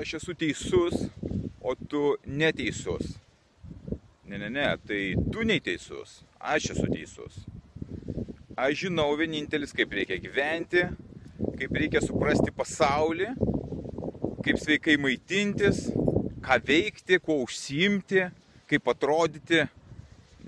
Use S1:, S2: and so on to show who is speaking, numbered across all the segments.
S1: Aš esu teisus, o tu neteisus. Ne, ne, ne, tai tu neteisus, aš esu teisus. Aš žinau vienintelis, kaip reikia gyventi, kaip reikia suprasti pasaulį, kaip sveikai maitintis, ką veikti, kuo užsiimti, kaip atrodyti.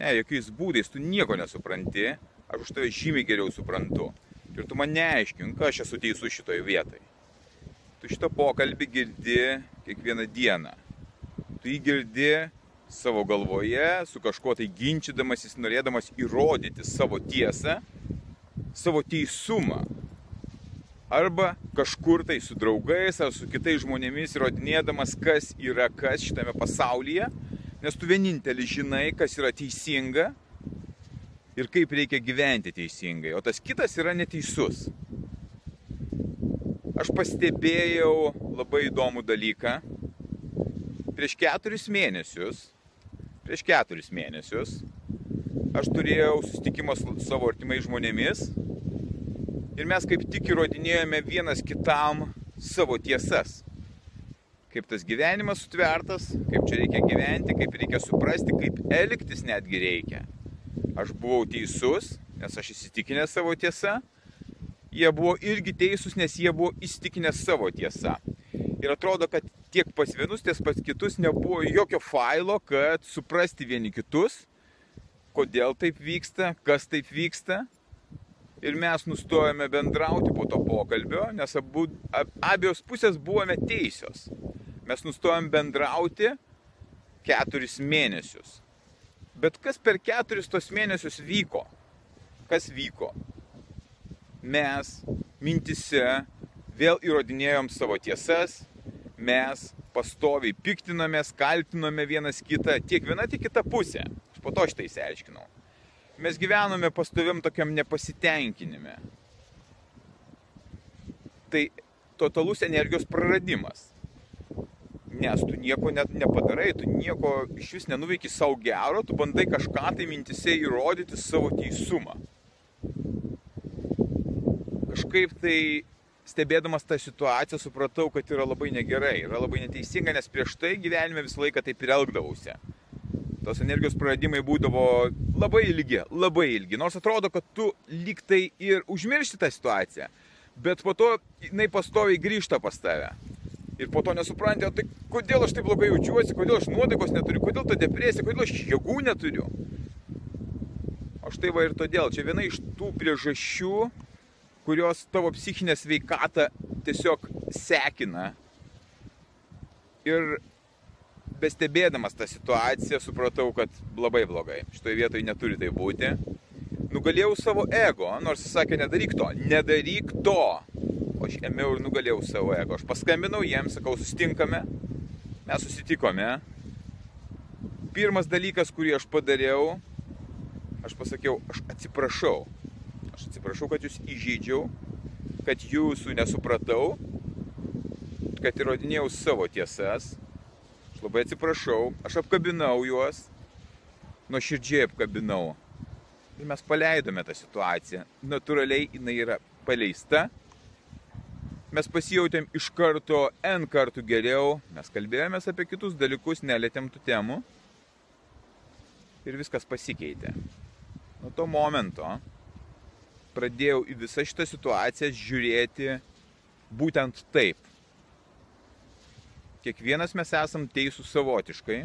S1: Ne, jokiais būdais tu nieko nesupranti, aš už tave žymiai geriau suprantu. Ir tu man neaiškink, aš esu teisus šitoje vietoje. Tu šitą pokalbį girdi kiekvieną dieną. Tu jį girdi savo galvoje, su kažkuo tai ginčydamasis, norėdamas įrodyti savo tiesą, savo teisumą. Arba kažkur tai su draugais ar su kitais žmonėmis įrodinėdamas, kas yra kas šitame pasaulyje, nes tu vienintelis žinai, kas yra teisinga ir kaip reikia gyventi teisingai, o tas kitas yra neteisus aš pastebėjau labai įdomų dalyką. Prieš keturis mėnesius, prieš keturis mėnesius, aš turėjau susitikimą su savo artimais žmonėmis ir mes kaip tik įrodinėjome vienas kitam savo tiesas. Kaip tas gyvenimas sutvertas, kaip čia reikia gyventi, kaip reikia suprasti, kaip elgtis netgi reikia. Aš buvau teisus, nes aš įsitikinę savo tiesą jie buvo irgi teisūs, nes jie buvo įstikinę savo tiesą. Ir atrodo, kad tiek pas vienus, tiek pas kitus nebuvo jokio failo, kad suprasti vieni kitus, kodėl taip vyksta, kas taip vyksta. Ir mes nustojame bendrauti po to pokalbio, nes abu, ab, abiejos pusės buvome teisios. Mes nustojom bendrauti keturis mėnesius. Bet kas per keturis tos mėnesius vyko? Kas vyko? Mes mintise vėl įrodinėjom savo tiesas, mes pastoviai piktinomės, kaltinome vienas kitą, tiek viena, tiek kita pusė. Aš po to šitą įsiaiškinau. Mes gyvenome pastoviam tokiam nepasitenkinime. Tai totalus energijos praradimas. Nes tu nieko net nepadarai, tu nieko iš vis nenuveiki savo gero, tu bandai kažką tai mintise įrodyti savo teisumą kažkaip tai stebėdamas tą situaciją supratau, kad yra labai negerai, yra labai neteisinga, nes prieš tai gyvenime visą laiką taip ir elgdavausi. Tos energijos praradimai būdavo labai ilgi, labai ilgi. Nors atrodo, kad tu lyg tai ir užmiršti tą situaciją, bet po to jinai pastoviai grįžta pas tave. Ir po to nesupranti, tai kodėl aš taip blogai jaučiuosi, kodėl aš nuotaikos neturiu, kodėl ta depresija, kodėl aš jėgų neturiu. O štai va ir todėl, čia viena iš tų priežasčių, kurios tavo psichinę sveikatą tiesiog sekina. Ir bestebėdamas tą situaciją supratau, kad labai blogai. Šitoje vietoje neturi tai būti. Nugalėjau savo ego, nors jis sakė, nedaryk to, nedaryk to. O aš ėmiau ir nugalėjau savo ego. Aš paskambinau jiems, sakau, susitinkame. Mes susitikome. Pirmas dalykas, kurį aš padariau, aš pasakiau, aš atsiprašau Aš atsiprašau, kad jūs įžydžiau, kad jūsų nesupratau, kad įrodinėjau savo tiesas. Aš labai atsiprašau, aš apkabinau juos, nuoširdžiai apkabinau. Ir mes paleidome tą situaciją. Naturaliai jinai yra paleista. Mes pasijautėm iš karto N kartų geriau, mes kalbėjomės apie kitus dalykus, nelėtėm tų temų. Ir viskas pasikeitė. Nuo to momento pradėjau į visą šitą situaciją žiūrėti būtent taip. Kiekvienas mes esam teisų savotiškai,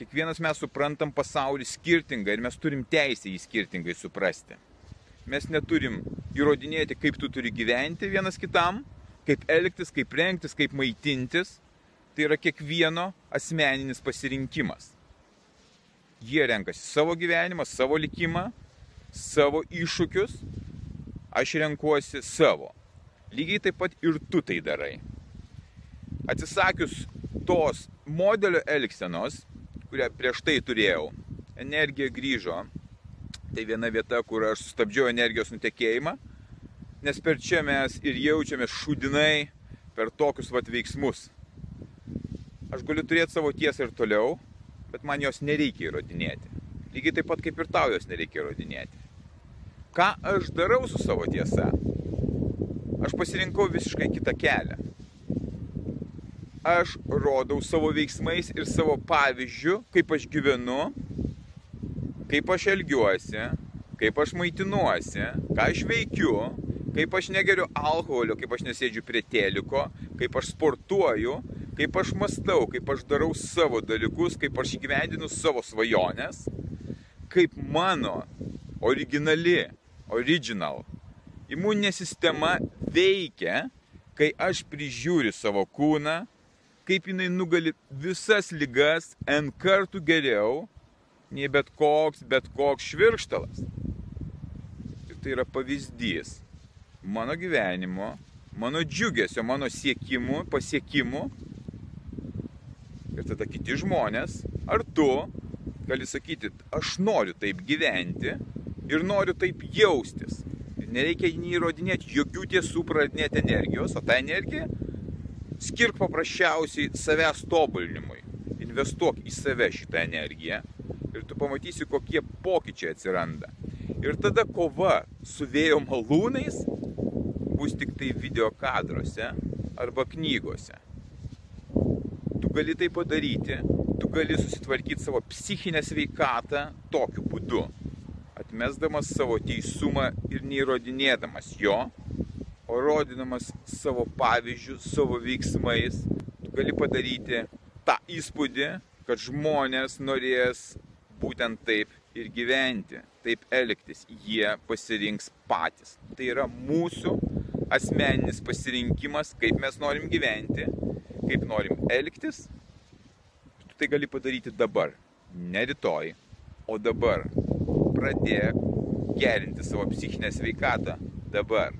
S1: kiekvienas mes suprantam pasaulį skirtingai ir mes turim teisę jį skirtingai suprasti. Mes neturim įrodinėti, kaip tu turi gyventi vienas kitam, kaip elgtis, kaip rengtis, kaip maitintis. Tai yra kiekvieno asmeninis pasirinkimas. Jie renkasi savo gyvenimą, savo likimą savo iššūkius, aš renkuosi savo. Lygiai taip pat ir tu tai darai. atsisakius tos modelio elgsenos, kurią prieš tai turėjau, energija grįžo. Tai viena vieta, kur aš sustabdžiau energijos nutekėjimą, nes per čia mes ir jaučiamės šudinai per tokius vat veiksmus. Aš galiu turėti savo tiesą ir toliau, bet man jos nereikia įrodinėti. Lygiai taip pat kaip ir tau jos nereikia įrodinėti. Ką aš darau su savo tiesa? Aš pasirinkau visiškai kitą kelią. Aš rodau savo veiksmais ir savo pavyzdžių, kaip aš gyvenu, kaip aš elgiuosi, kaip aš maitinuosi, ką aš veikiu, kaip aš negeriu alkoholio, kaip aš nesėdžiu prie teliko, kaip aš sportuoju, kaip aš mastau, kaip aš darau savo dalykus, kaip aš įgyvendinu savo svajonės, kaip mano originali, original imuninė sistema veikia, kai aš prižiūriu savo kūną, kaip jinai nugali visas lygas N kartų geriau nei bet koks, bet koks švirkštalas. Ir tai yra pavyzdys mano gyvenimo, mano džiugesio, mano siekimų, pasiekimų. Ir tada kiti žmonės, ar tu gali sakyti, aš noriu taip gyventi ir noriu taip jaustis. Nereikia neįrodinėti jokių tiesų, pradinėti energijos, o tą energiją skirk paprasčiausiai savęs tobulinimui. Investuok į save šitą energiją ir tu pamatysi, kokie pokyčiai atsiranda. Ir tada kova su vėjo malūnais bus tik tai video kadruose arba knygose. Tu gali tai padaryti, tu gali susitvarkyti savo psichinę sveikatą tokiu būdu, atmesdamas savo teisumą ir neįrodinėdamas jo, o rodydamas savo pavyzdžių, savo veiksmais, tu gali padaryti tą įspūdį, kad žmonės norės būtent taip ir gyventi, taip elgtis. Jie pasirinks patys. Tai yra mūsų asmeninis pasirinkimas, kaip mes norim gyventi, kaip norim elgtis. Tu tai gali padaryti dabar, ne rytoj, o dabar. Pradėk gerinti savo psichinę sveikatą dabar.